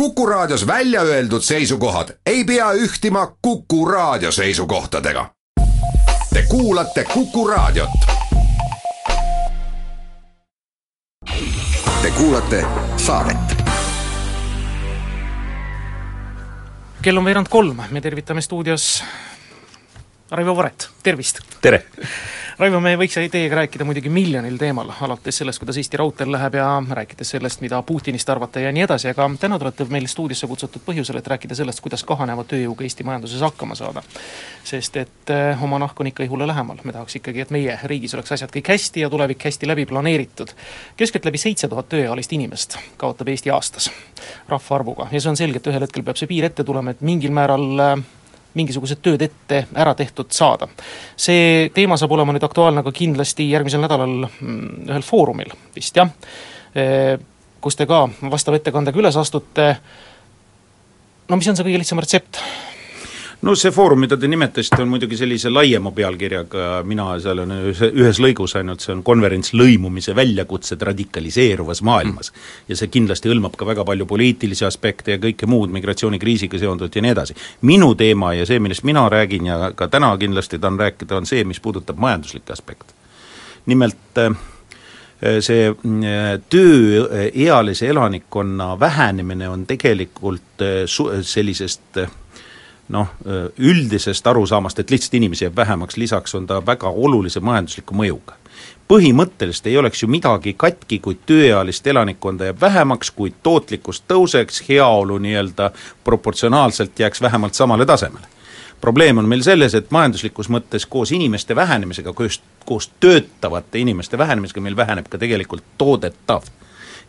Kuku Raadios välja öeldud seisukohad ei pea ühtima Kuku Raadio seisukohtadega. Te kuulate Kuku Raadiot. Te kuulate saadet kell on veerand kolm, me tervitame stuudios Raivo Varet, tervist! tere! Raivo, me võiks teiega rääkida muidugi miljonil teemal, alates sellest, kuidas Eesti Raudteel läheb ja rääkides sellest, mida Putinist arvata ja nii edasi, aga täna te olete meil stuudiosse kutsutud põhjusel, et rääkida sellest, kuidas kahaneva tööjõuga Eesti majanduses hakkama saada. sest et eh, oma nahk on ikka ihule lähemal, me tahaks ikkagi, et meie riigis oleks asjad kõik hästi ja tulevik hästi läbi planeeritud. keskeltläbi seitse tuhat tööealist inimest kaotab Eesti aastas rahvaarvuga ja see on selge, et ühel hetkel peab see piir ette tulema, et mingil määral eh, mingisugused tööd ette ära tehtud saada. see teema saab olema nüüd aktuaalne ka kindlasti järgmisel nädalal mm, ühel foorumil vist jah, kus te ka vastava ettekandega üles astute, no mis on see kõige lihtsam retsept? No see foorum, mida te nimetasite, on muidugi sellise laiema pealkirjaga, mina seal on ühes, lõigus ainult, see on konverents lõimumise väljakutsed radikaliseeruvas maailmas. ja see kindlasti hõlmab ka väga palju poliitilisi aspekte ja kõike muud migratsioonikriisiga seonduvat ja nii edasi. minu teema ja see, millest mina räägin ja ka täna kindlasti tahan rääkida, on see, mis puudutab majanduslikke aspekte. nimelt äh, see äh, tööealise elanikkonna vähenemine on tegelikult äh, sellisest noh, üldisest arusaamast, et lihtsalt inimesi jääb vähemaks, lisaks on ta väga olulise majandusliku mõjuga. põhimõtteliselt ei oleks ju midagi katki, kui tööealist elanikkonda jääb vähemaks, kuid tootlikkus tõuseks, heaolu nii-öelda proportsionaalselt jääks vähemalt samale tasemele. probleem on meil selles, et majanduslikus mõttes koos inimeste vähenemisega, koos, koos töötavate inimeste vähenemisega meil väheneb ka tegelikult toodetav.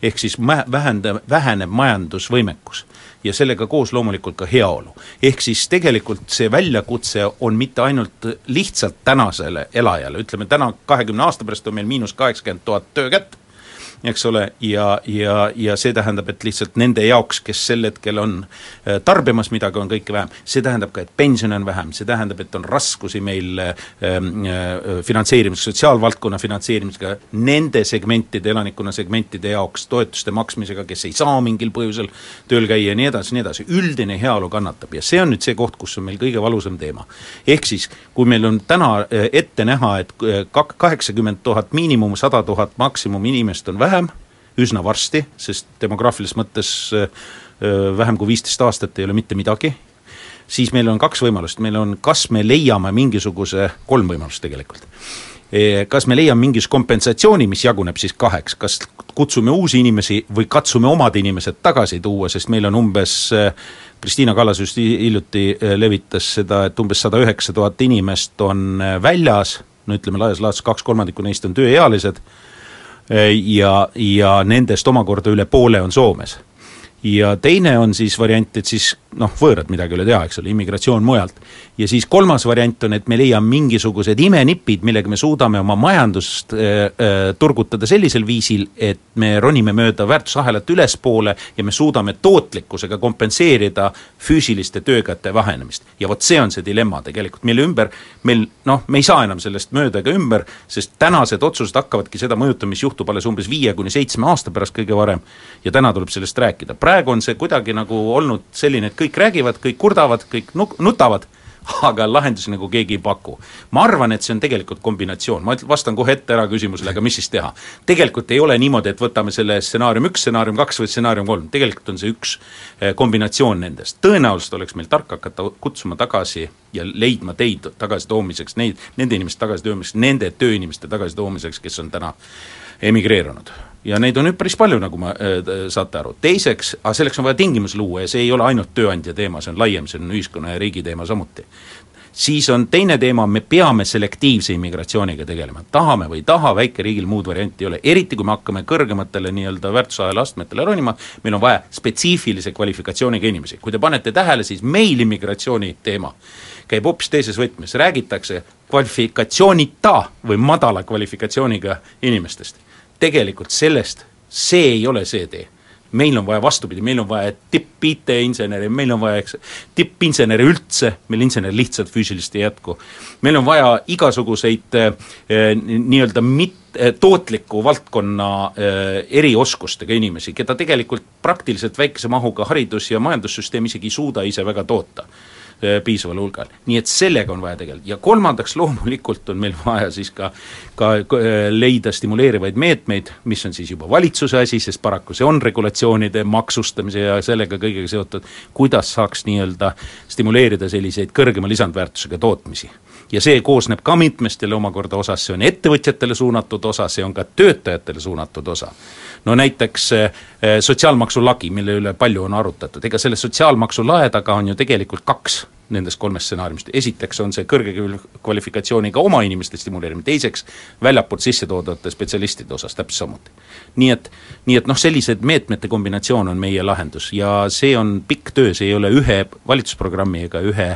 ehk siis mä-, vähenda-, väheneb majandusvõimekus ja sellega koos loomulikult ka heaolu. ehk siis tegelikult see väljakutse on mitte ainult lihtsalt tänasele elajale, ütleme täna kahekümne aasta pärast on meil miinus kaheksakümmend tuhat töökätt, eks ole, ja, ja, ja see tähendab, et lihtsalt nende jaoks, kes sel hetkel on äh, tarbimas midagi, on kõike vähem. see tähendab ka, et pensione on vähem, see tähendab, et on raskusi meil äh, äh, finantseerimisega, sotsiaalvaldkonna finantseerimisega, nende segmentide, elanikkonna segmentide jaoks toetuste maksmisega, kes ei saa mingil põhjusel tööl käia ja nii edasi, nii edasi, üldine heaolu kannatab ja see on nüüd see koht, kus on meil kõige valusam teema. ehk siis, kui meil on täna äh, ette näha, et kaheksakümmend tuhat miinimum, sada tuhat maksimum inimest on vähem, vähem, üsna varsti, sest demograafilises mõttes äh, vähem kui viisteist aastat ei ole mitte midagi, siis meil on kaks võimalust, meil on, kas me leiame mingisuguse, kolm võimalust tegelikult. E, kas me leiame mingisuguse kompensatsiooni, mis jaguneb siis kaheks, kas kutsume uusi inimesi või katsume omad inimesed tagasi tuua, sest meil on umbes Kristiina Kallas just hiljuti äh, levitas seda, et umbes sada üheksa tuhat inimest on äh, väljas, no ütleme laias laastus kaks kolmandikku neist on tööealised ja, ja nendest omakorda üle poole on Soomes. Ja teine on siis variant, et siis noh, võõrad midagi ei ole teha, eks ole, immigratsioon mujalt. ja siis kolmas variant on, et me leiame mingisugused imenipid, millega me suudame oma majandust äh, äh, turgutada sellisel viisil, et me ronime mööda väärtusahelat ülespoole ja me suudame tootlikkusega kompenseerida füüsiliste töökäte vahenemist. ja vot see on see dilemma tegelikult, mille ümber meil noh, me ei saa enam sellest mööda ega ümber, sest tänased otsused hakkavadki seda mõjutama, mis juhtub alles umbes viie kuni seitsme aasta pärast kõige varem, ja täna tuleb sellest rääkida. Praegu on see kuidagi nagu olnud selline, et kõik räägivad, kõik kurdavad, kõik nu-, nutavad, aga lahendusi nagu keegi ei paku. ma arvan, et see on tegelikult kombinatsioon, ma vastan kohe ette ära küsimusele, aga mis siis teha. tegelikult ei ole niimoodi, et võtame selle stsenaarium üks, stsenaarium kaks või stsenaarium kolm, tegelikult on see üks eh, kombinatsioon nendest. tõenäoliselt oleks meil tark hakata kutsuma tagasi ja leidma teid tagasitoomiseks, neid, nende inimeste tagasitoomiseks, nende tööinimeste tagasitoomiseks, kes on täna emigreerunud ja neid on nüüd päris palju, nagu ma äh,, saate aru. teiseks, aga selleks on vaja tingimusi luua ja see ei ole ainult tööandja teema, see on laiem, see on ühiskonna ja riigi teema samuti. siis on teine teema, me peame selektiivse immigratsiooniga tegelema, tahame või ei taha, väikeriigil muud varianti ei ole, eriti kui me hakkame kõrgematele nii-öelda väärtusahela astmetele ronima, meil on vaja spetsiifilise kvalifikatsiooniga inimesi, kui te panete tähele, siis meil immigratsiooni teema käib hoopis teises võtmes, räägitakse kvalifikatsioonita või madala kvalifikatsiooniga inimestest. Tegelikult sellest, see ei ole see tee meil on vaja vastupidi, meil on vaja tipp-IT-inseneri, meil on vaja, eks, tippinseneri üldse, meil insener lihtsalt füüsiliselt ei jätku. meil on vaja igasuguseid eh, nii-öelda mit-, eh, tootliku valdkonna eh, erioskustega inimesi, keda tegelikult praktiliselt väikese mahuga haridus- ja majandussüsteem isegi ei suuda ise väga toota piisaval hulgal. nii et sellega on vaja tegeleda. Ja kolmandaks loomulikult on meil vaja siis ka, ka äh, leida stimuleerivaid meetmeid, mis on siis juba valitsuse asi, sest paraku see on regulatsioonide maksustamise ja sellega kõigega seotud, kuidas saaks nii-öelda stimuleerida selliseid kõrgema lisandväärtusega tootmisi ja see koosneb ka mitmest jälle omakorda osast, see on ettevõtjatele suunatud osa, see on ka töötajatele suunatud osa. no näiteks eh, sotsiaalmaksu lagi, mille üle palju on arutatud, ega selle sotsiaalmaksu lae taga on ju tegelikult kaks nendest kolmest stsenaariumist, esiteks on see kõrge kvalifikatsiooniga oma inimeste stimuleerimine, teiseks väljapoolt sisse toodavate spetsialistide osas täpselt samuti. nii et, nii et noh, sellised meetmete kombinatsioon on meie lahendus ja see on pikk töö, see ei ole ühe valitsusprogrammi ega ühe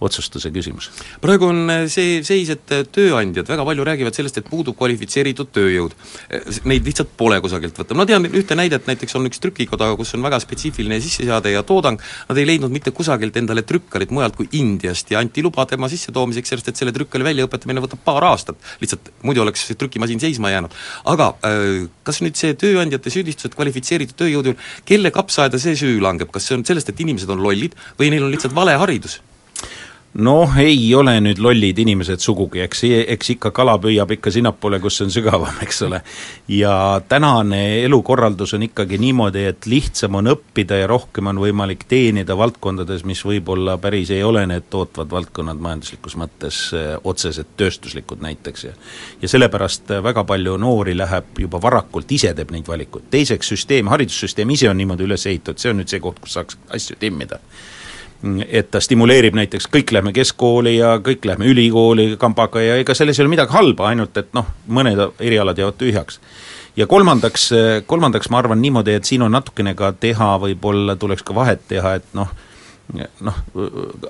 otsustuse küsimus. praegu on äh, see seis, et äh, tööandjad väga palju räägivad sellest, et puudub kvalifitseeritud tööjõud. Äh, neid lihtsalt pole kusagilt võtta, ma tean ühte näidet, näiteks on üks trükikoda, kus on väga spetsiifiline sisseseade ja toodang, nad ei leidnud mitte kusagilt endale trükkarit mujalt kui Indiast ja anti luba tema sissetoomiseks, sellest et selle trükkari väljaõpetamine võtab paar aastat, lihtsalt muidu oleks see trükimasin seisma jäänud. aga kas nüüd see tööandjate süüdistused kvalifitseeritud tööjõudu, kelle kapsaaeda see süü langeb, kas see on sellest, et inimesed on lollid või neil on lihtsalt vale haridus? Noh, ei ole nüüd lollid inimesed sugugi, eks, eks ikka kala püüab ikka sinnapoole, kus on sügavam, eks ole. ja tänane elukorraldus on ikkagi niimoodi, et lihtsam on õppida ja rohkem on võimalik teenida valdkondades, mis võib-olla päris ei ole need tootvad valdkonnad majanduslikus mõttes eh, otsesed tööstuslikud näiteks. Ja ja sellepärast väga palju noori läheb juba varakult, ise teeb neid valikuid, teiseks süsteem, haridussüsteem ise on niimoodi üles ehitatud, see on nüüd see koht, kus saaks asju timmida et ta stimuleerib näiteks, kõik lähme keskkooli ja kõik lähme ülikooli kambaga ja ega selles ei ole midagi halba, ainult et noh, mõned erialad jäävad tühjaks. ja kolmandaks, kolmandaks ma arvan niimoodi, et siin on natukene ka teha, võib-olla tuleks ka vahet teha, et noh, noh,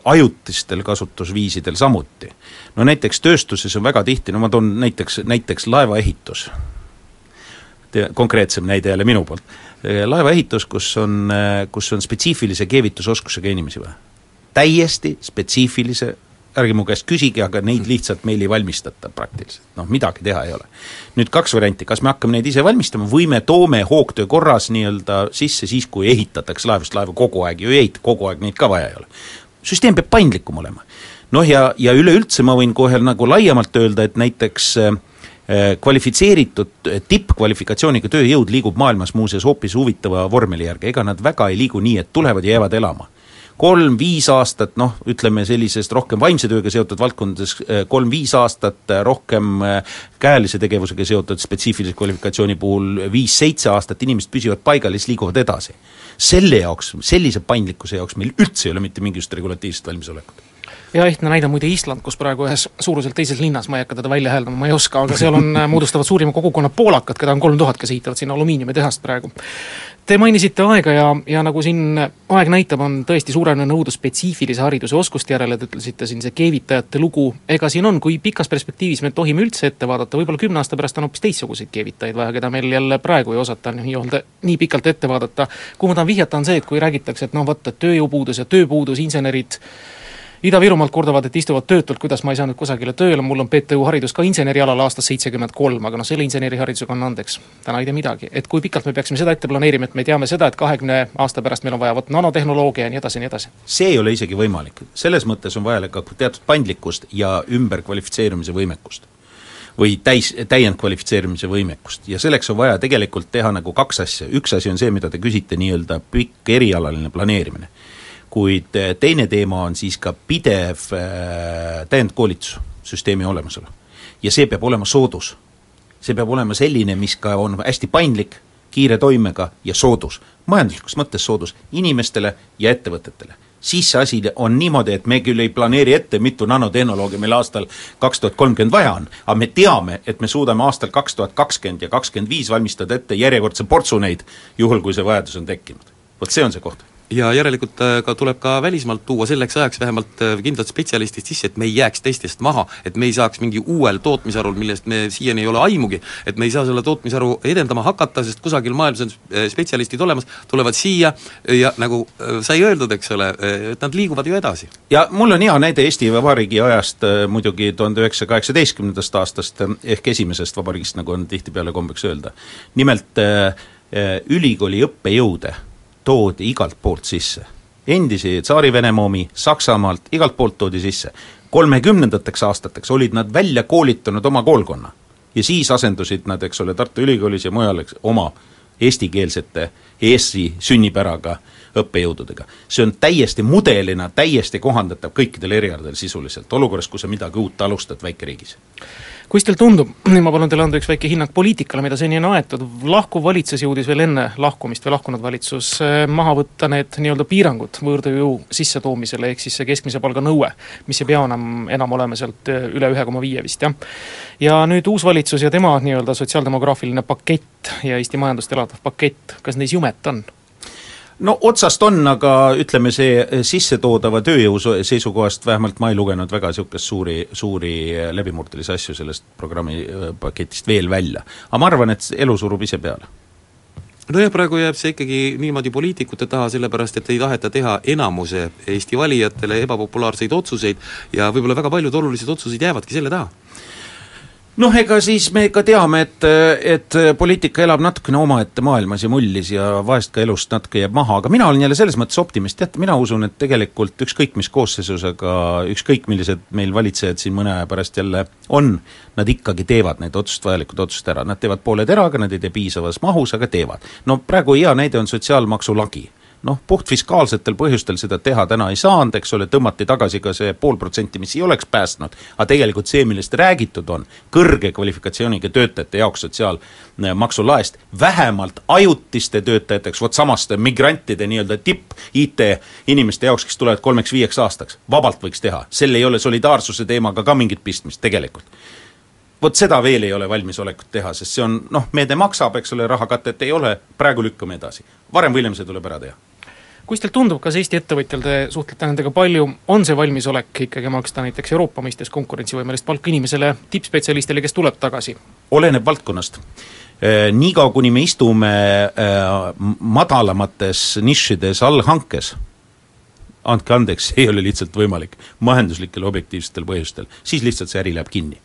ajutistel kasutusviisidel samuti. no näiteks tööstuses on väga tihti, no ma toon näiteks, näiteks laevaehitus, konkreetsem näide jälle minu poolt laevaehitus, kus on, kus on spetsiifilise keevitusoskusega inimesi või? täiesti spetsiifilise, ärge mu käest küsige, aga neid lihtsalt meil ei valmistata praktiliselt, noh midagi teha ei ole. nüüd kaks varianti, kas me hakkame neid ise valmistama või me toome hoogtöö korras nii-öelda sisse siis, kui ehitatakse laevu, sest laevu kogu aeg ju ei ehita, kogu aeg neid ka vaja ei ole. süsteem peab paindlikum olema. noh ja, ja üleüldse ma võin kohe nagu laiemalt öelda, et näiteks äh, Äh, kvalifitseeritud äh, tippkvalifikatsiooniga tööjõud liigub maailmas muuseas hoopis huvitava vormeli järgi, ega nad väga ei liigu nii, et tulevad ja jäävad elama. Kolm-viis aastat, noh, ütleme sellisest rohkem vaimse tööga seotud valdkondades äh, kolm-viis aastat, rohkem käelise tegevusega seotud spetsiifilise kvalifikatsiooni puhul viis-seitse aastat, inimesed püsivad paigal ja siis liiguvad edasi. selle jaoks, sellise paindlikkuse jaoks meil üldse ei ole mitte mingisugust regulatiivset valmisolekut ja ehtne näide muide Island, kus praegu ühes suuruselt teises linnas, ma ei hakka teda välja hääldama, ma ei oska, aga seal on, äh, moodustavad suurima kogukonna poolakad, keda on kolm tuhat, kes ehitavad sinna alumiiniumitehast praegu. Te mainisite aega ja, ja nagu siin aeg näitab, on tõesti suurenenud nõudlus spetsiifilise hariduse oskuste järele, te ütlesite siin see keevitajate lugu, ega siin on, kui pikas perspektiivis me tohime üldse ette vaadata, võib-olla kümne aasta pärast on hoopis teistsuguseid keevitajaid vaja, keda meil jälle praegu ei osata nii-öelda nii pikalt ette vaadata. kuhu ma tahan vihjata, on see, et kui räägitakse, et noh, et tööjõupuudus ja tööpuudus, insenerid Ida-Virumaalt kurdavad, et istuvad töötult, kuidas ma ei saanud kusagile tööle, mul on PTÜ haridus ka insenerialal aastast seitsekümmend kolm, aga noh, selle inseneriharidusega on andeks, täna ei tea midagi. et kui pikalt me peaksime seda ette planeerima, et me teame seda, et kahekümne aasta pärast meil on vaja vot nanotehnoloogia ja nii edasi ja nii edasi? see ei ole isegi võimalik, selles mõttes on vajalik ka teatud paindlikkust ja ümberkvalifitseerumise võimekust. Või täis, täiendkvalifitseerimise võimekust. Ja selleks on vaja tegelikult teha nagu kaks asja, üks asi on see, mida te küsite, nii-öelda pikk erialaline planeerimine kuid eh, teine teema on siis ka pidev äh, täiendkoolitussüsteemi olemasolu. ja see peab olema soodus. see peab olema selline, mis ka on hästi paindlik, kiire toimega ja soodus. majanduslikus mõttes soodus inimestele ja ettevõtetele siis see asi on niimoodi, et me küll ei planeeri ette, mitu nanotehnoloogi meil aastal kaks tuhat kolmkümmend vaja on, aga me teame, et me suudame aastal kaks tuhat kakskümmend ja kakskümmend viis valmistada ette järjekordse portsu neid, juhul kui see vajadus on tekkinud. vot see on see koht ja järelikult äh, ka tuleb ka välismaalt tuua selleks ajaks vähemalt äh, kindlad spetsialistid sisse, et me ei jääks teistest maha, et me ei saaks mingi uuel tootmisharul, millest me siiani ei ole aimugi, et me ei saa selle tootmisharu edendama hakata, sest kusagil maailmas on äh, spetsialistid olemas, tulevad siia ja nagu sai öeldud, eks ole, et nad liiguvad ju edasi. ja mul on hea näide Eesti Vabariigi ajast muidugi tuhande üheksasaja kaheksateistkümnendast aastast ehk esimesest vabariigist, nagu on tihtipeale kombeks öelda. nimelt ülikooli õppejõude toodi igalt poolt sisse. endisi Tsaari-Venemaa omi, Saksamaalt, igalt poolt toodi sisse. kolmekümnendateks aastateks olid nad välja koolitanud oma koolkonna. ja siis asendusid nad, eks ole, Tartu Ülikoolis ja mujal, eks, oma eestikeelsete, Eesti sünnipäraga õppejõududega. see on täiesti mudelina, täiesti kohandatav kõikidel erialadel sisuliselt, olukorras, kus sa midagi uut alustad väikeriigis kuidas teile tundub, ma palun teile anda üks väike hinnang poliitikale, mida seni on aetud, lahkuv valitsus jõudis veel enne lahkumist või lahkunud valitsus eh, maha võtta need nii-öelda piirangud võõrtööjõu sissetoomisele, ehk siis see keskmise palga nõue, mis ei pea enam, enam olema sealt eh, üle ühe koma viie vist, jah. ja nüüd uus valitsus ja tema nii-öelda sotsiaaldemograafiline pakett ja Eesti majandust elavdav pakett, kas neis jumet on? no otsast on, aga ütleme, see sissetoodava tööjõu seisukohast vähemalt ma ei lugenud väga niisugust suuri, suuri läbimurdelisi asju sellest programmipaketist veel välja. aga ma arvan, et elu surub ise peale nojah, praegu jääb see ikkagi niimoodi poliitikute taha, sellepärast et ei taheta teha enamuse Eesti valijatele ebapopulaarseid otsuseid ja võib-olla väga paljud olulised otsused jäävadki selle taha noh, ega siis me ka teame, et, et poliitika elab natukene omaette maailmas ja mullis ja vahest ka elust natuke jääb maha, aga mina olen jälle selles mõttes optimist, teate, mina usun, et tegelikult ükskõik mis kooseisusega, ükskõik millised meil valitsejad siin mõne aja pärast jälle on, nad ikkagi teevad need otsust, vajalikud otsused ära, nad teevad poole teraga, nad ei tee piisavas mahus, aga teevad. no praegu hea näide on sotsiaalmaksu lagi noh, puhtfiskaalsetel põhjustel seda teha täna ei saanud, eks ole, tõmmati tagasi ka see pool protsenti, mis ei oleks päästnud, aga tegelikult see, millest räägitud on, kõrge kvalifikatsiooniga töötajate jaoks sotsiaalmaksulaest, vähemalt ajutiste töötajateks, vot samaste migrantide nii-öelda tipp IT-inimeste jaoks, kes tulevad kolmeks-viieks aastaks, vabalt võiks teha, sel ei ole solidaarsuse teemaga ka mingit pistmist tegelikult vot seda veel ei ole valmisolekut teha, sest see on noh, meede maksab, eks ole, rahakatet ei ole, praegu lükkame edasi. varem või hiljem see tuleb ära teha kuidas teile tundub, kas Eesti ettevõtjal, te suhtlete nendega palju, on see valmisolek ikkagi maksta näiteks Euroopa mõistes konkurentsivõimelist palka inimesele, tippspetsialistile, kes tuleb tagasi? oleneb valdkonnast eh, niikaua, kuni me istume eh, madalamates nišides allhankes, andke andeks, ei ole lihtsalt võimalik, majanduslikel objektiivsetel põhjustel, siis lihtsalt see äri läheb kinni.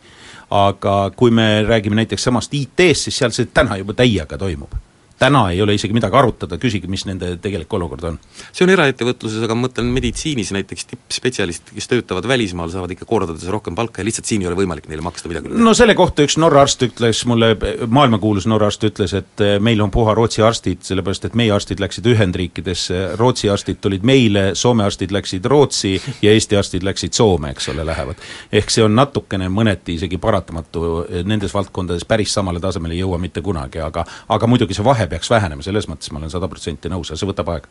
Aga kui me räägime näiteks samast IT-st, siis seal see täna juba täiega toimub täna ei ole isegi midagi arutada, küsige, mis nende tegelik olukord on. see on eraettevõtluses, aga ma mõtlen meditsiinis näiteks tippspetsialistid, kes töötavad välismaal, saavad ikka kordades rohkem palka ja lihtsalt siin ei ole võimalik neile maksta midagi. no selle kohta üks Norra arst ütles mulle, maailmakuulus Norra arst ütles, et eh, meil on puha Rootsi arstid, sellepärast et meie arstid läksid Ühendriikidesse, Rootsi arstid tulid meile, Soome arstid läksid Rootsi ja Eesti arstid läksid Soome, eks ole, lähevad. ehk see on natukene mõneti isegi paratamatu, nendes valdkondades päris samale tasemele ei jõua mitte kunagi, aga aga muidugi see vahe peaks vähenema, selles mõttes ma olen sada protsenti nõus, aga see võtab aega.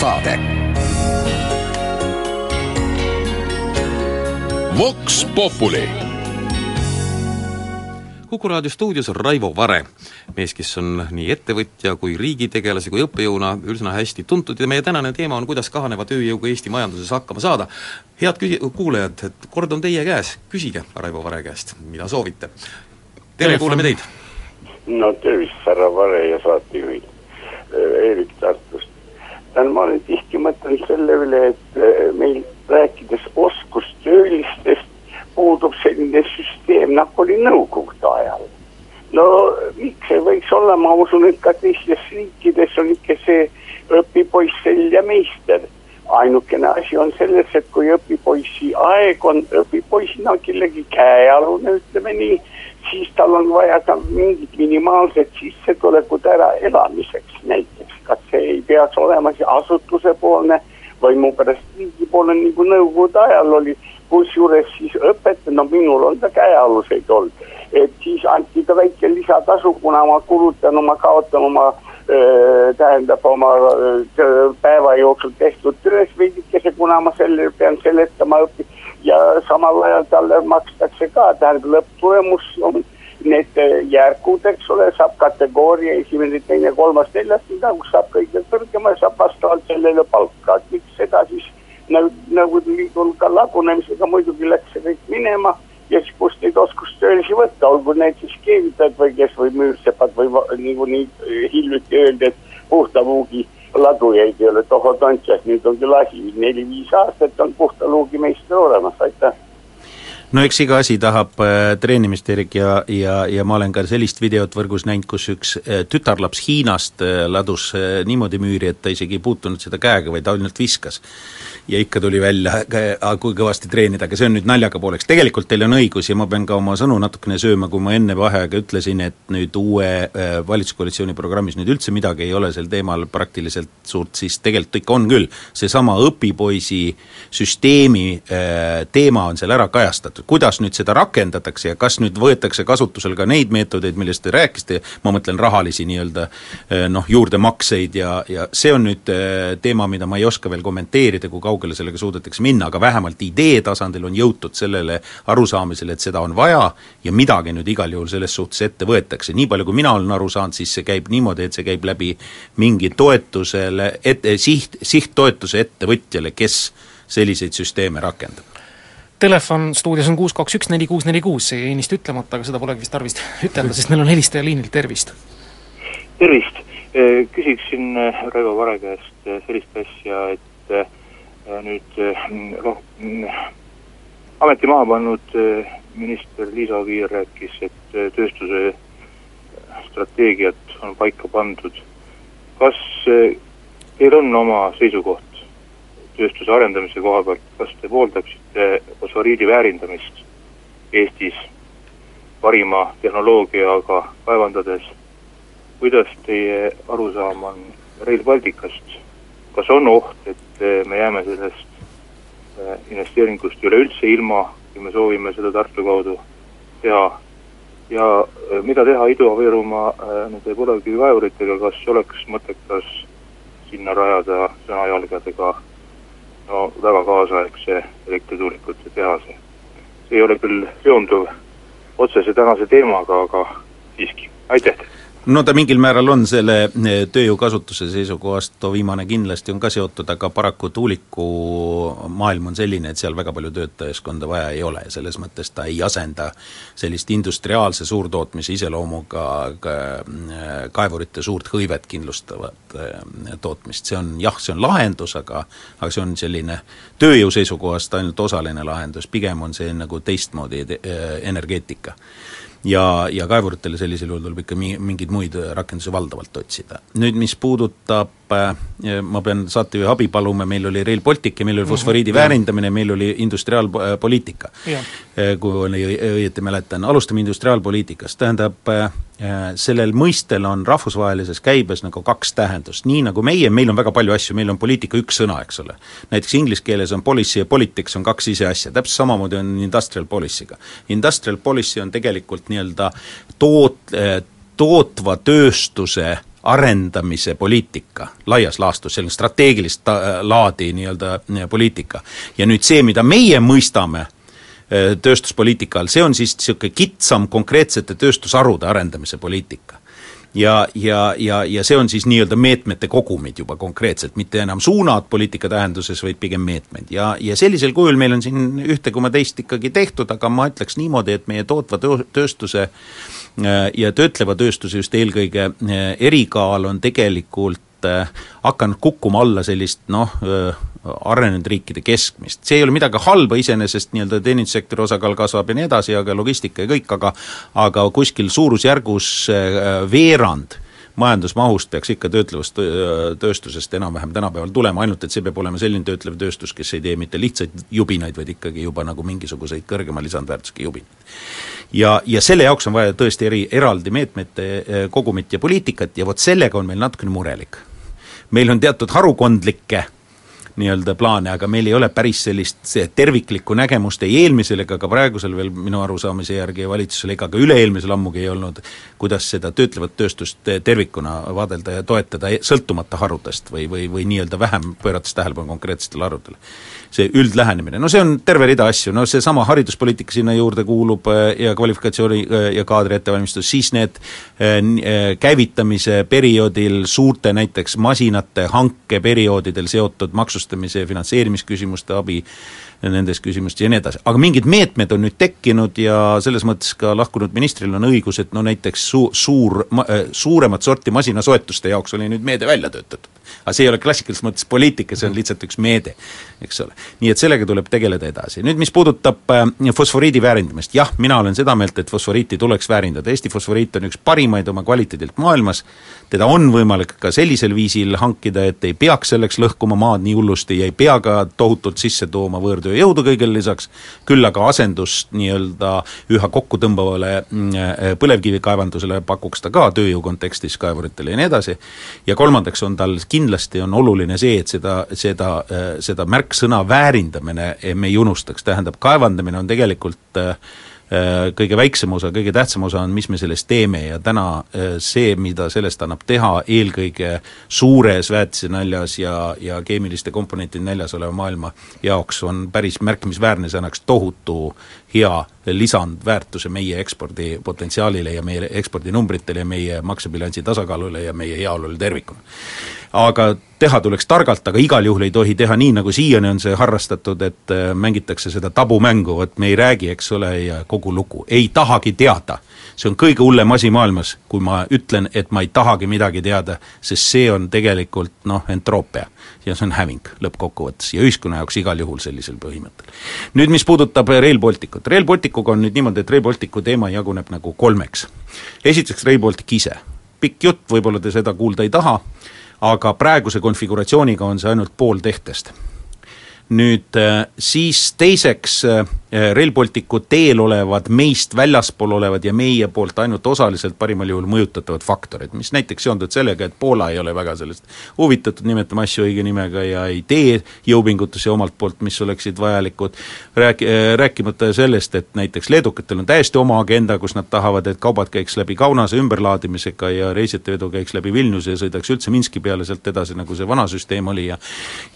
saade. Vox Populi Kuku raadio stuudios on Raivo Vare, mees, kes on nii ettevõtja kui riigitegelase kui õppejõuna üsna hästi tuntud ja meie tänane teema on, kuidas kahaneva tööjõuga Eesti majanduses hakkama saada. head küsi-, kuulajad, et kord on teie käes, küsige Raivo Vare käest, mida soovite tere, kuulame teid! no tervist, härra Vare ja saatejuhid, Eerik Tartust. tähendab, ma olen tihti mõtelnud selle üle, et äh, meil rääkides oskustöölistest puudub selline süsteem, nagu oli nõukogude ajal. no miks ei võiks olla, ma usun, et ka teistes riikides on ikka see õpipoiss, selja meister ainukene asi on selles, et kui õpipoisi aeg on õpipoisina kellegi käealune, ütleme nii, siis tal on vaja ka mingit minimaalset sissetulekut ära elamiseks näiteks. kas see ei peaks olema see asutusepoolne või mu pärast riigipoolne, nagu nõukogude ajal oli, kusjuures siis õpetaja, no minul on ka käealuseid olnud, et siis anti ka väike lisatasu, kuna ma kulutan oma, kaotan oma tähendab oma päeva jooksul tehtud töös veidikese, kuna ma selle pean seletama õpi- ja samal ajal talle makstakse ka, tähendab lõpptulemus on need järgud, eks ole, saab kategooria esimene, teine, kolmas, neljas, kus saab kõige kõrgema, saab vastavalt sellele palka, et miks seda siis nagu, Nõukogude Liidul ka lagunemisega muidugi läks see kõik minema ja siis kust neid oskustöölisi võtta, olgu need siis keevitajad või kes või müürsepad või niikuinii hiljuti öeldi, et puhta luugi ladujaid ei ole tohotantšas, nüüd on küll asi, neli-viis aastat on puhta luugi meister olemas, aitäh no eks iga asi tahab äh, treenimist, Erik, ja, ja, ja ma olen ka sellist videot võrgus näinud, kus üks äh, tütarlaps Hiinast äh, ladus niimoodi müüri, et ta isegi ei puutunud seda käega, vaid ainult viskas. ja ikka tuli välja, kui kõvasti treenida, aga see on nüüd naljaga pooleks, tegelikult teil on õigus ja ma pean ka oma sõnu natukene sööma, kui ma enne vaheaega ütlesin, et nüüd uue valitsuskoalitsiooni programmis nüüd üldse midagi ei ole sel teemal praktiliselt suurt, siis tegelikult ikka on küll. seesama õpipoisi süsteemi teema on seal ära kajastatud, kuidas nüüd seda rakendatakse ja kas nüüd võetakse kasutusele ka neid meetodeid, millest te rääkisite, ma mõtlen rahalisi nii-öelda noh, juurdemakseid ja, ja see on nüüd teema, mida ma ei oska veel kommenteerida, kui kaugele sellega suudetakse minna, aga vähemalt idee tasandil on jõutud sellele arusaamisele, et seda on vaja ja midagi nüüd igal juhul selles suhtes ette võetakse, nii palju kui mina olen aru saanud, siis see käib niimoodi, et see käib läbi mingi toetusele, et siht, sihttoetuse ettevõtjale, kes selliseid süsteeme rakendab telefon stuudios on kuus kaks üks neli kuus neli kuus, see jäi ennist ütlemata, aga seda polegi vist tarvis ütelda, sest meil on helistaja liinil, tervist! tervist! Küsiksin Raivo Vare käest sellist asja, et nüüd noh, ameti maha pannud minister Liisa Oviir rääkis, et tööstuse strateegiat on paika pandud. kas teil on oma seisukoht tööstuse arendamise koha pealt, kas te pooldaksite fosforiidi väärindamist Eestis parima tehnoloogiaga kaevandades, kuidas teie arusaam on Rail Balticust, kas on oht, et me jääme sellest investeeringust üleüldse ilma, kui me soovime seda Tartu kaudu teha, ja mida teha Ida-Virumaa nende põlevkivikaevuritega, kas oleks mõttekas sinna rajada sõnajalgadega no väga kaasaegse elektrituulikute tehase. see ei ole küll seonduv otsese tänase teemaga, aga siiski, aitäh teile! No ta mingil määral on selle eh, tööjõu kasutuse seisukohast, too viimane kindlasti on ka seotud, aga paraku tuuliku maailm on selline, et seal väga palju töötajaskonda vaja ei ole selles mõttes ta ei asenda sellist industriaalse suurtootmise iseloomuga eh, kaevurite suurt hõivet kindlustavat eh, tootmist, see on jah, see on lahendus, aga aga see on selline tööjõu seisukohast ainult osaline lahendus, pigem on see nagu teistmoodi energeetika ja, ja kaevuritele sellisel juhul tuleb ikka mi-, mingeid muid rakendusi valdavalt otsida. nüüd mis puudutab ma pean saatejuhi abi paluma, meil oli Rail Baltic ja meil oli fosforiidi mm -hmm. väärindamine, meil oli industriaalpoliitika. Äh, kui oli õieti mäletan, alustame industriaalpoliitikast, tähendab äh, sellel mõistel on rahvusvahelises käibes nagu kaks tähendust, nii nagu meie, meil on väga palju asju, meil on poliitika üks sõna, eks ole. näiteks inglise keeles on policy ja politics on kaks ise asja, täpselt samamoodi on industrial policy'ga. Industrial policy on tegelikult nii-öelda toot-, tootva tööstuse arendamise poliitika laias laastus, selline strateegilist ta-, laadi nii-öelda poliitika. ja nüüd see, mida meie mõistame äh, tööstuspoliitika all, see on siis niisugune kitsam konkreetsete tööstusharude arendamise poliitika ja, ja, ja, ja see on siis nii-öelda meetmete kogumid juba konkreetselt, mitte enam suunad poliitika tähenduses, vaid pigem meetmed. ja, ja sellisel kujul meil on siin ühte koma teist ikkagi tehtud, aga ma ütleks niimoodi, et meie tootva tööstuse äh, ja töötleva tööstuse just eelkõige äh, erikaal on tegelikult äh, hakanud kukkuma alla sellist noh, arenenud riikide keskmist, see ei ole midagi halba iseenesest, nii-öelda teenindussektori osakaal kasvab ja nii edasi, aga logistika ja kõik, aga aga kuskil suurusjärgus äh, veerand majandusmahust peaks ikka töötlevast tööstusest enam-vähem tänapäeval tulema, ainult et see peab olema selline töötlev tööstus, kes ei tee mitte lihtsaid jubinaid, vaid ikkagi juba nagu mingisuguseid kõrgema lisandväärtusega jubinaid. ja, ja selle jaoks on vaja tõesti eri, eraldi meetmete äh, kogumit ja poliitikat ja vot sellega on meil natukene murelik. Meil on teatud harukondlikke nii-öelda plaane, aga meil ei ole päris sellist terviklikku nägemust ei eelmisel ega ka praegusel veel minu arusaamise järgi valitsusel ega ka üle-eelmisel ammugi ei olnud, kuidas seda töötlevat tööstust tervikuna vaadelda ja toetada, sõltumata harudest või, või, või nii-öelda vähem pöörates tähelepanu konkreetsetele harudele. See üldlähenemine, no see on terve rida asju, no seesama hariduspoliitika sinna juurde kuulub äh, ja kvalifikatsiooni äh, ja kaadri ettevalmistus, siis need äh, käivitamise perioodil suurte näiteks masinate hanke perioodidel seotud maksustamise ja finantseerimisküsimuste abi nendes küsimustes ja nii edasi, aga mingid meetmed on nüüd tekkinud ja selles mõttes ka lahkunud ministril on õigus, et no näiteks su-, suur, suuremat sorti masinasoetuste jaoks oli nüüd meede välja töötatud aga see ei ole klassikalises mõttes poliitika, see on lihtsalt üks meede, eks ole. nii et sellega tuleb tegeleda edasi. nüüd mis puudutab äh, fosforiidi väärindamist, jah, mina olen seda meelt, et fosforiiti tuleks väärindada, Eesti fosforiit on üks parimaid oma kvaliteedilt maailmas, teda on võimalik ka sellisel viisil hankida, et ei peaks selleks lõhkuma maad nii hullusti ja ei pea ka tohutult sisse tooma võõrtööjõudu kõigele lisaks, küll aga asendust nii-öelda üha kokkutõmbavale mm, äh, põlevkivikaevandusele pakuks ta ka tööjõu kontekstis kaevuritele ja nii edasi, ja kolmandaks on tal kindlasti on oluline see, et seda, seda, seda märksõna väärindamine me ei unustaks, tähendab, kaevandamine on tegelikult äh, Äh, kõige väiksem osa, kõige tähtsam osa on, mis me sellest teeme ja täna äh, see, mida sellest annab teha eelkõige suures väetisenäljas ja, ja keemiliste komponentide näljas oleva maailma jaoks, on päris märkimisväärne, see annaks tohutu hea lisandväärtuse meie ekspordipotentsiaalile ja meie ekspordinumbritele ja meie maksebilansi tasakaalule ja meie heaolule tervikuna aga teha tuleks targalt, aga igal juhul ei tohi teha nii, nagu siiani on see harrastatud, et äh, mängitakse seda tabumängu, vot me ei räägi, eks ole, ja kogu lugu, ei tahagi teada. see on kõige hullem asi maailmas, kui ma ütlen, et ma ei tahagi midagi teada, sest see on tegelikult noh, entroopia. ja see on häving lõppkokkuvõttes ja ühiskonna jaoks igal juhul sellisel põhimõttel. nüüd mis puudutab Rail Balticut, Rail Balticuga on nüüd niimoodi, et Rail Balticu teema jaguneb nagu kolmeks. esiteks Rail Baltic ise, pikk jutt, võib-olla te seda kuulda ei taha, aga praeguse konfiguratsiooniga on see ainult pool tehtest. nüüd äh, siis teiseks Äh, Rail Balticu teel olevad, meist väljaspool olevad ja meie poolt ainult osaliselt parimal juhul mõjutatavad faktorid, mis näiteks seonduvad sellega, et Poola ei ole väga sellest huvitatud, nimetame asju õige nimega, ja ei tee jõupingutusi omalt poolt, mis oleksid vajalikud, rääk-, äh, rääkimata sellest, et näiteks leedukatel on täiesti oma agenda, kus nad tahavad, et kaubad käiks läbi Kaunase ümberlaadimisega ja reisijate vedu käiks läbi Vilniuse ja sõidaks üldse Minski peale sealt edasi, nagu see vana süsteem oli ja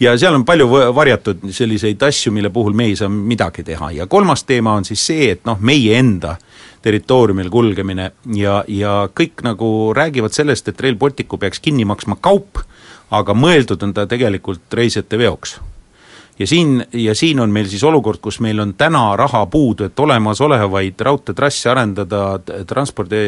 ja seal on palju varjatud selliseid asju, mille puhul me ei saa midagi teha ja ja kolmas teema on siis see, et noh, meie enda territooriumil kulgemine ja, ja kõik nagu räägivad sellest, et Rail Balticu peaks kinni maksma kaup, aga mõeldud on ta tegelikult reisijate veoks ja siin, ja siin on meil siis olukord, kus meil on täna raha puudu, et olemasolevaid raudteetrasse arendada transpordi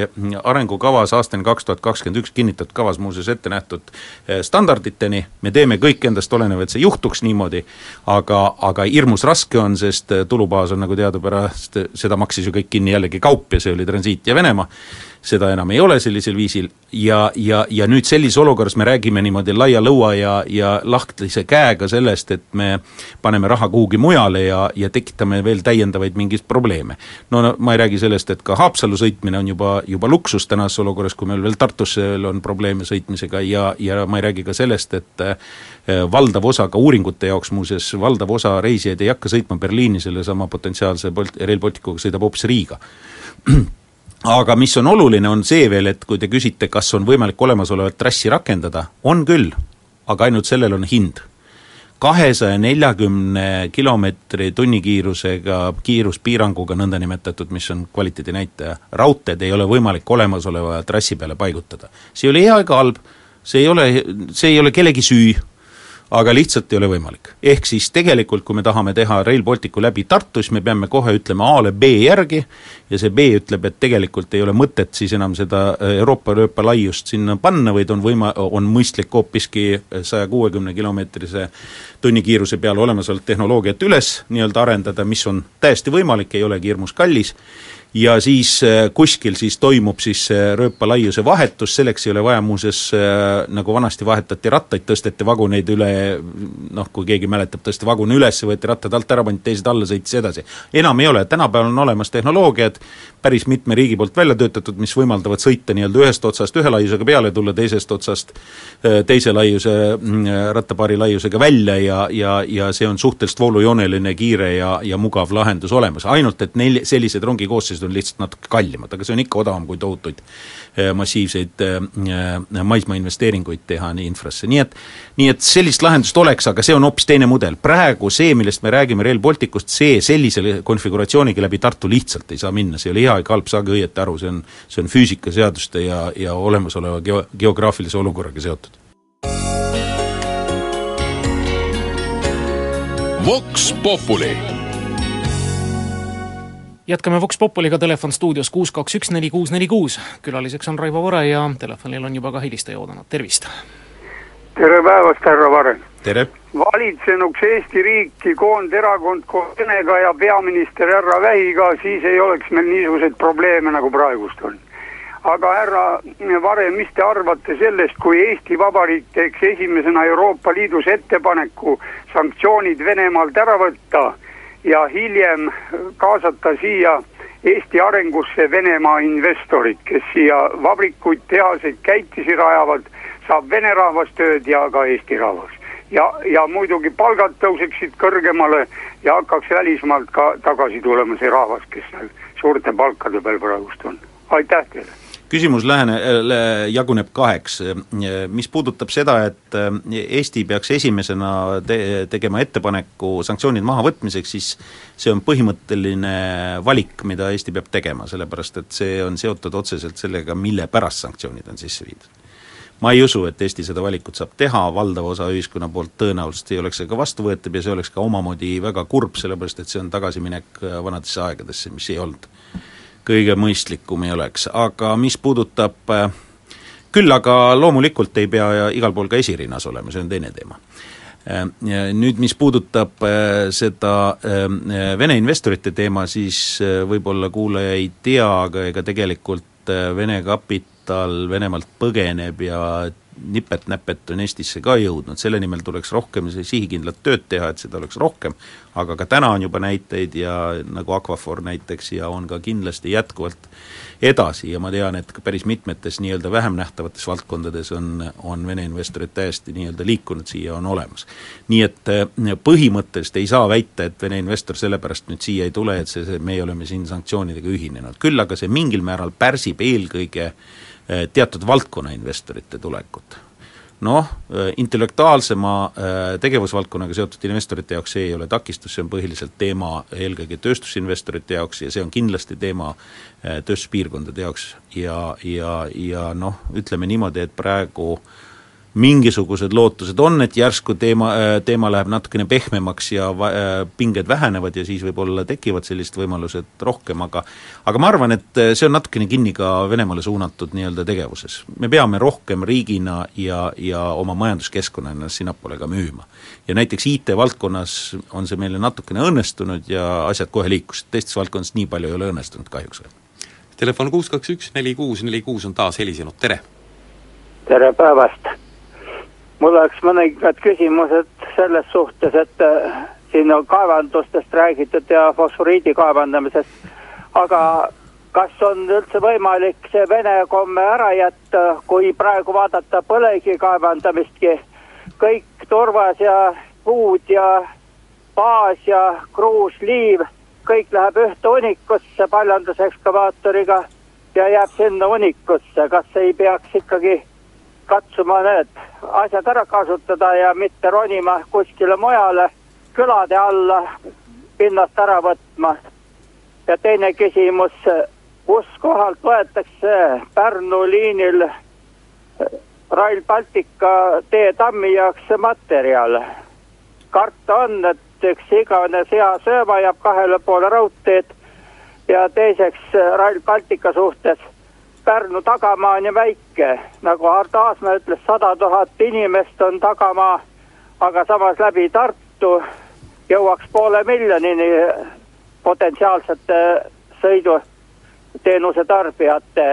arengukavas aastani kaks tuhat kakskümmend üks, kinnitatud kavas muuseas ette nähtud eh, standarditeni, me teeme kõik endast olenev, et see juhtuks niimoodi, aga, aga hirmus raske on, sest tulubaas on nagu teadupärast, seda maksis ju kõik kinni jällegi kaup ja see oli transiit ja Venemaa, seda enam ei ole sellisel viisil ja, ja, ja nüüd sellises olukorras me räägime niimoodi laia lõua ja, ja lahtise käega sellest, et me paneme raha kuhugi mujale ja, ja tekitame veel täiendavaid mingeid probleeme. no, no ma ei räägi sellest, et ka Haapsallu sõitmine on juba, juba luksus tänases olukorras, kui meil veel Tartusse on probleeme sõitmisega ja, ja ma ei räägi ka sellest, et eh, valdav osa ka uuringute jaoks muuseas, valdav osa reisijaid ei hakka sõitma Berliini sellesama potentsiaalse Bolt-, Rail Balticuga, sõidab hoopis Riiga aga mis on oluline, on see veel, et kui te küsite, kas on võimalik olemasolevat trassi rakendada, on küll, aga ainult sellel on hind. kahesaja neljakümne kilomeetri tunnikiirusega kiiruspiiranguga nõndanimetatud, mis on kvaliteedinäitaja, raudteed ei ole võimalik olemasoleva trassi peale paigutada. see ei ole hea ega halb, see ei ole, see ei ole kellegi süü aga lihtsalt ei ole võimalik. ehk siis tegelikult, kui me tahame teha Rail Balticu läbi Tartu, siis me peame kohe ütlema A-le B järgi ja see B ütleb, et tegelikult ei ole mõtet siis enam seda äh, Euroopa rööpa laiust sinna panna, vaid on võima-, on mõistlik hoopiski saja kuuekümne kilomeetrise tunnikiiruse peale olemasolevat tehnoloogiat üles nii-öelda arendada, mis on täiesti võimalik, ei olegi hirmus kallis, ja siis äh, kuskil siis toimub siis rööpalaiuse vahetus, selleks ei ole vaja muuseas nagu vanasti vahetati rattaid, tõsteti vaguneid üle noh, kui keegi mäletab, tõsti vagun üles, võeti rattad alt ära, pandi teised alla, sõitis edasi. enam ei ole, tänapäeval on olemas tehnoloogiad, päris mitme riigi poolt välja töötatud, mis võimaldavad sõita nii-öelda ühest otsast ühe laiusega peale, tulla teisest otsast teise laiuse, mm, rattapaari laiusega välja ja, ja, ja see on suhteliselt voolujooneline, kiire ja, ja mugav lahendus olemas, ainult et neil sellised rongikoosseisud on lihtsalt natuke kallimad, aga see on ikka odavam kui tohutuid eh, massiivseid eh, maismaa investeeringuid teha nii infrasse, nii et nii et sellist lahendust oleks, aga see on hoopis teine mudel. praegu see, millest me räägime, Rail Balticust, see sellise konfiguratsiooniga läbi Tartu lihtsalt ei saa minna, see ei ole hea ega halb, saage õieti aru, see on see on füüsikaseaduste ja, ja olemasoleva geo-, geograafilise olukorraga seotud. Vox Populi jätkame Vox Populiga, telefon stuudios kuus, kaks, üks, neli, kuus, neli, kuus. külaliseks on Raivo Vare ja telefonil on juba ka helistaja oodanud, tervist! tere päevast, härra Vare! tere! valitsenuks Eesti riiki koonderakond koos Venega ja peaminister härra Vähiga, siis ei oleks meil niisuguseid probleeme, nagu praegust on. aga härra Vare, mis te arvate sellest, kui Eesti Vabariik teeks esimesena Euroopa Liidus ettepaneku sanktsioonid Venemaalt ära võtta ja hiljem kaasata siia Eesti arengusse Venemaa investorid, kes siia vabrikuid, tehaseid, käitisi rajavad, saab vene rahvas tööd ja ka Eesti rahvas. ja, ja muidugi palgad tõuseksid kõrgemale ja hakkaks välismaalt ka tagasi tulema see rahvas, kes seal suurte palkade peal praegust on. aitäh teile! Küsimus lähene, jaguneb kaheks, mis puudutab seda, et Eesti peaks esimesena te-, tegema ettepaneku sanktsioonid mahavõtmiseks, siis see on põhimõtteline valik, mida Eesti peab tegema, sellepärast et see on seotud otseselt sellega, mille pärast sanktsioonid on sisse viidud. ma ei usu, et Eesti seda valikut saab teha, valdava osa ühiskonna poolt tõenäoliselt ei oleks see ka vastuvõetav ja see oleks ka omamoodi väga kurb, sellepärast et see on tagasiminek vanadesse aegadesse, mis ei olnud kõige mõistlikum ei oleks, aga mis puudutab äh, küll aga loomulikult ei pea igal pool ka esirinnas olema, see on teine teema. Äh, nüüd, mis puudutab äh, seda Vene investorite teema, siis võib-olla kuulaja ei tea, aga ega tegelikult Vene kapital Venemaalt põgeneb ja nipet-näpet on Eestisse ka jõudnud, selle nimel tuleks rohkem sihikindlat tööd teha, et seda oleks rohkem, aga ka täna on juba näiteid ja nagu Aquafor näiteks ja on ka kindlasti jätkuvalt edasi ja ma tean, et ka päris mitmetes nii-öelda vähem nähtavates valdkondades on, on Vene investorid täiesti nii-öelda liikunud siia, on olemas. nii et eh, põhimõtteliselt ei saa väita, et Vene investor sellepärast nüüd siia ei tule, et see, see, meie oleme siin sanktsioonidega ühinenud, küll aga see mingil määral pärsib eelkõige äh, teatud valdkonna investorite tulekut. noh, eh, intellektuaalsema eh, tegevusvaldkonnaga seotud investorite jaoks see ei ole takistus, see on põhiliselt teema eelkõige tööstusinvestorite jaoks ja see on kindlasti teema tööstuspiirkondade jaoks ja, ja, ja noh, ütleme niimoodi, et praegu äh, mingisugused lootused on, et järsku teema, äh, teema läheb natukene pehmemaks ja va-, äh, pinged vähenevad ja siis võib-olla tekivad sellised võimalused rohkem, aga aga ma arvan, et äh, see on natukene kinni ka Venemaale suunatud nii-öelda tegevuses. me peame rohkem riigina ja, ja oma majanduskeskkonna ennast sinnapoole ka müüma. ja näiteks IT-valdkonnas on see meile natukene õnnestunud ja asjad kohe liikusid, teistes valdkondades nii palju ei ole õnnestunud kahjuks veel. Telefon kuus kaks üks neli kuus neli kuus on taas helisenud, tere! tere päevast! Mul oleks mõningad küsimused selles suhtes, et äh, siin on kaevandustest räägitud ja fosforiidi kaevandamisest, aga kas on üldse võimalik see vene komme ära jätta, kui praegu vaadata põlevkivi kaevandamistki, kõik turvas ja puud ja baas ja kruus, liiv, kõik läheb ühte hunikusse paljandus-ekskavaatoriga ja jääb sinna hunikusse, kas ei peaks ikkagi katsuma need asjad ära kasutada ja mitte ronima kuskile mujale külade alla pinnast ära võtma. ja teine küsimus, kus kohalt võetakse Pärnu liinil Rail Baltica teetammi jaoks materjal? karta on, et üks igavene seasööma jääb kahele poole raudteed ja teiseks Rail Baltica suhtes Pärnu tagamaa on ju väike, nagu Ardo Aasmäe ütles, sada tuhat inimest on tagamaa, aga samas läbi Tartu jõuaks poole miljonini potentsiaalsete sõidu, teenuse tarbijate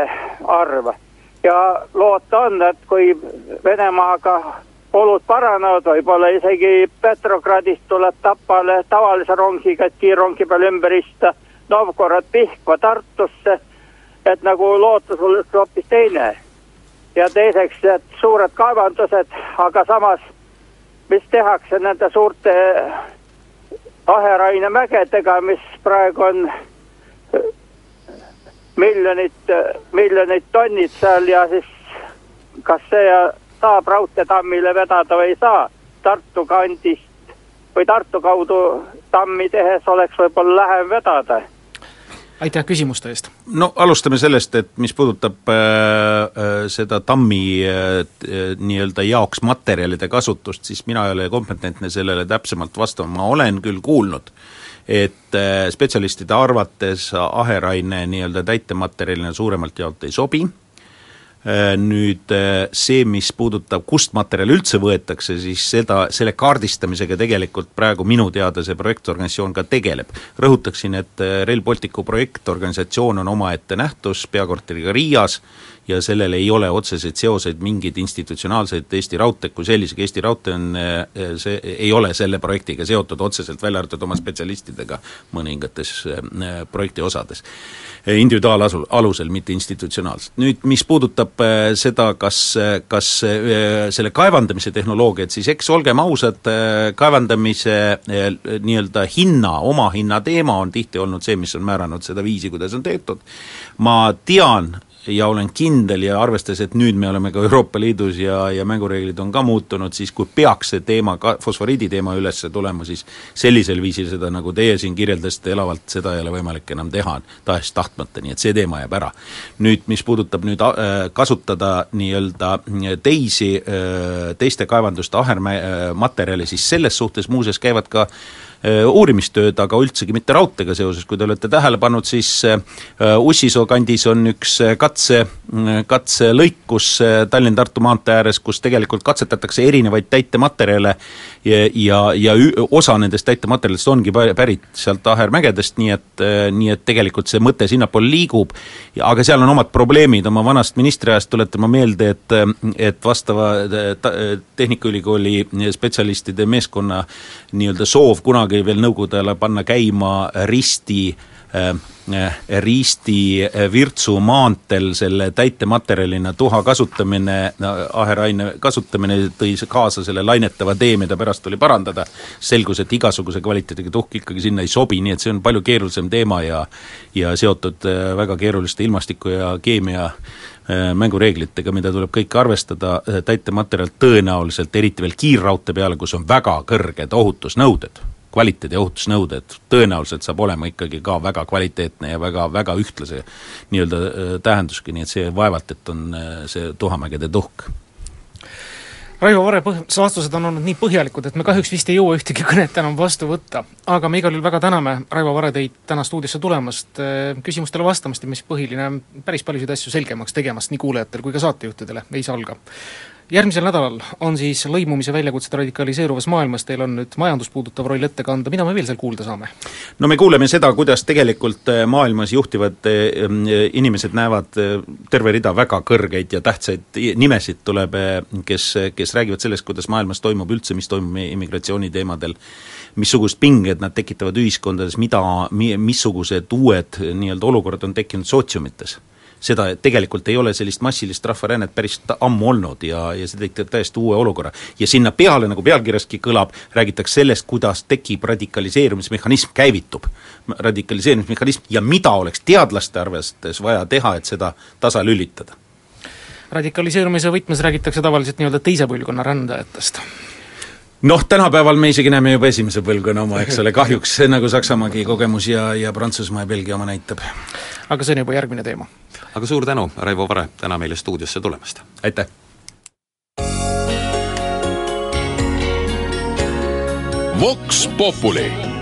arv. ja loota on, et kui Venemaaga olud paranevad, võib-olla isegi Petrogradist tuleb Tapale tavalise rongiga, et kiirrongi peal ümber istuda. Novgorod, Pihkva, Tartusse, et nagu lootus oleks hoopis teine. ja teiseks, et suured kaevandused, aga samas, mis tehakse nende suurte aheraine mägedega, mis praegu on miljonid, miljonid tonnid seal ja siis kas see saab raudteetammile vedada või ei saa. Tartu kandist või Tartu kaudu tammi tehes oleks võib-olla lähem vedada aitäh küsimuste eest! no alustame sellest, et mis puudutab äh, äh, seda tammi äh, nii-öelda jaoks materjalide kasutust, siis mina ei ole kompetentne sellele täpsemalt vastama, ma olen küll kuulnud, et äh, spetsialistide arvates aheraine nii-öelda täitematerjalina suuremalt jaolt ei sobi Äh, nüüd äh, see, mis puudutab, kust materjal üldse võetakse, siis seda, selle kaardistamisega tegelikult praegu minu teada see projektorganisatsioon ka tegeleb. rõhutaksin, et äh, Rail Balticu projektorganisatsioon on omaette nähtus peakorteriga Riias ja sellel ei ole otseseid seoseid mingeid institutsionaalseid Eesti Raudteed kui sellisega, Eesti Raudtee on, see ei ole selle projektiga seotud otseselt, välja arvatud oma spetsialistidega mõningates projekti osades. Individuaalasul, alusel, mitte institutsionaalselt. nüüd mis puudutab äh, seda, kas, kas äh, selle kaevandamise tehnoloogiat, siis eks olgem ausad, äh, kaevandamise nii-öelda hinna, omahinna teema on tihti olnud see, mis on määranud seda viisi, kuidas on tehtud, ma tean, ja olen kindel ja arvestades, et nüüd me oleme ka Euroopa Liidus ja, ja mängureeglid on ka muutunud, siis kui peaks see teema, ka fosforiidi teema üles tulema, siis sellisel viisil seda, nagu teie siin kirjeldasite elavalt, seda ei ole võimalik enam teha, tahes-tahtmata, nii et see teema jääb ära. nüüd, mis puudutab nüüd äh, kasutada nii-öelda teisi, äh, teiste kaevanduste ahermaterjali, siis selles suhtes muuseas käivad ka Äh, uurimistööd, aga üldsegi mitte raudteega seoses, kui te olete tähele pannud, siis äh, Ussisoo kandis on üks äh, katse, katselõik, kus Tallinn-Tartu maantee ääres, kus tegelikult katsetatakse erinevaid täitematerjale ja, ja, ja osa nendest täitematerjalidest ongi pärit sealt Ahermägedest, nii et, nii et tegelikult see mõte sinnapoole liigub, aga seal on omad probleemid, oma vanast ministriajast tuletan ma meelde, et et vastava Tehnikaülikooli spetsialistide meeskonna nii-öelda soov kunagi veel Nõukogude ajal panna käima risti äh, äh, risti äh, Virtsu maanteel selle täitematerjalina tuha kasutamine, aheraine kasutamine tõi kaasa selle lainetava tee, mida pärast tuli parandada, selgus, et igasuguse kvaliteediga tuhk ikkagi sinna ei sobi, nii et see on palju keerulisem teema ja ja seotud väga keeruliste ilmastiku ja keemia Äh, mängureeglitega, mida tuleb kõike arvestada, äh, täitematerjal tõenäoliselt, eriti veel kiirraudtee peale, kus on väga kõrged ohutusnõuded, kvaliteedi ohutusnõuded, tõenäoliselt saab olema ikkagi ka väga kvaliteetne ja väga, väga ühtlase nii-öelda äh, tähendusega, nii et see vaevalt, et on see Tuhamägede tuhk Raivo Vare põh-, vastused on olnud nii põhjalikud, et me kahjuks vist ei jõua ühtegi kõnet enam vastu võtta. aga me igal juhul väga täname, Raivo Vare, teid täna stuudiosse tulemast, küsimustele vastamast ja mis põhiline, päris paljusid asju selgemaks tegemast nii kuulajatele kui ka saatejuhtidele, ei salga järgmisel nädalal on siis lõimumise väljakutsete radikaliseeruvas maailmas, teil on nüüd majandust puudutav roll ette kanda, mida me veel seal kuulda saame? no me kuuleme seda, kuidas tegelikult äh, maailmas juhtivad äh, inimesed näevad äh, terve rida väga kõrgeid ja tähtsaid nimesid tuleb, kes, kes räägivad sellest, kuidas maailmas toimub üldse, mis toimub meie immigratsiooni teemadel, missugust pinged nad tekitavad ühiskondades, mida, missugused uued nii-öelda olukorrad on tekkinud sootsiumites seda tegelikult ei ole sellist massilist rahvarännet päris ammu olnud ja, ja see tekitab täiesti uue olukorra. ja sinna peale, nagu pealkirjaski kõlab, räägitakse sellest, kuidas tekib radikaliseerumismehhanism, käivitub radikaliseerumismehhanism ja mida oleks teadlaste arvates vaja teha, et seda tasalülitada radikaliseerumise võtmes räägitakse tavaliselt nii-öelda teise põlvkonna rändajatest noh, tänapäeval me isegi näeme juba esimese põlvkonna oma, eks ole, kahjuks nagu Saksamaagi kogemus ja, ja Prantsusmaa ja Belgia oma näitab. Aga see on juba järgmine teema. aga suur tänu, Raivo Vare, täna meile stuudiosse tulemast! aitäh! Vox Populi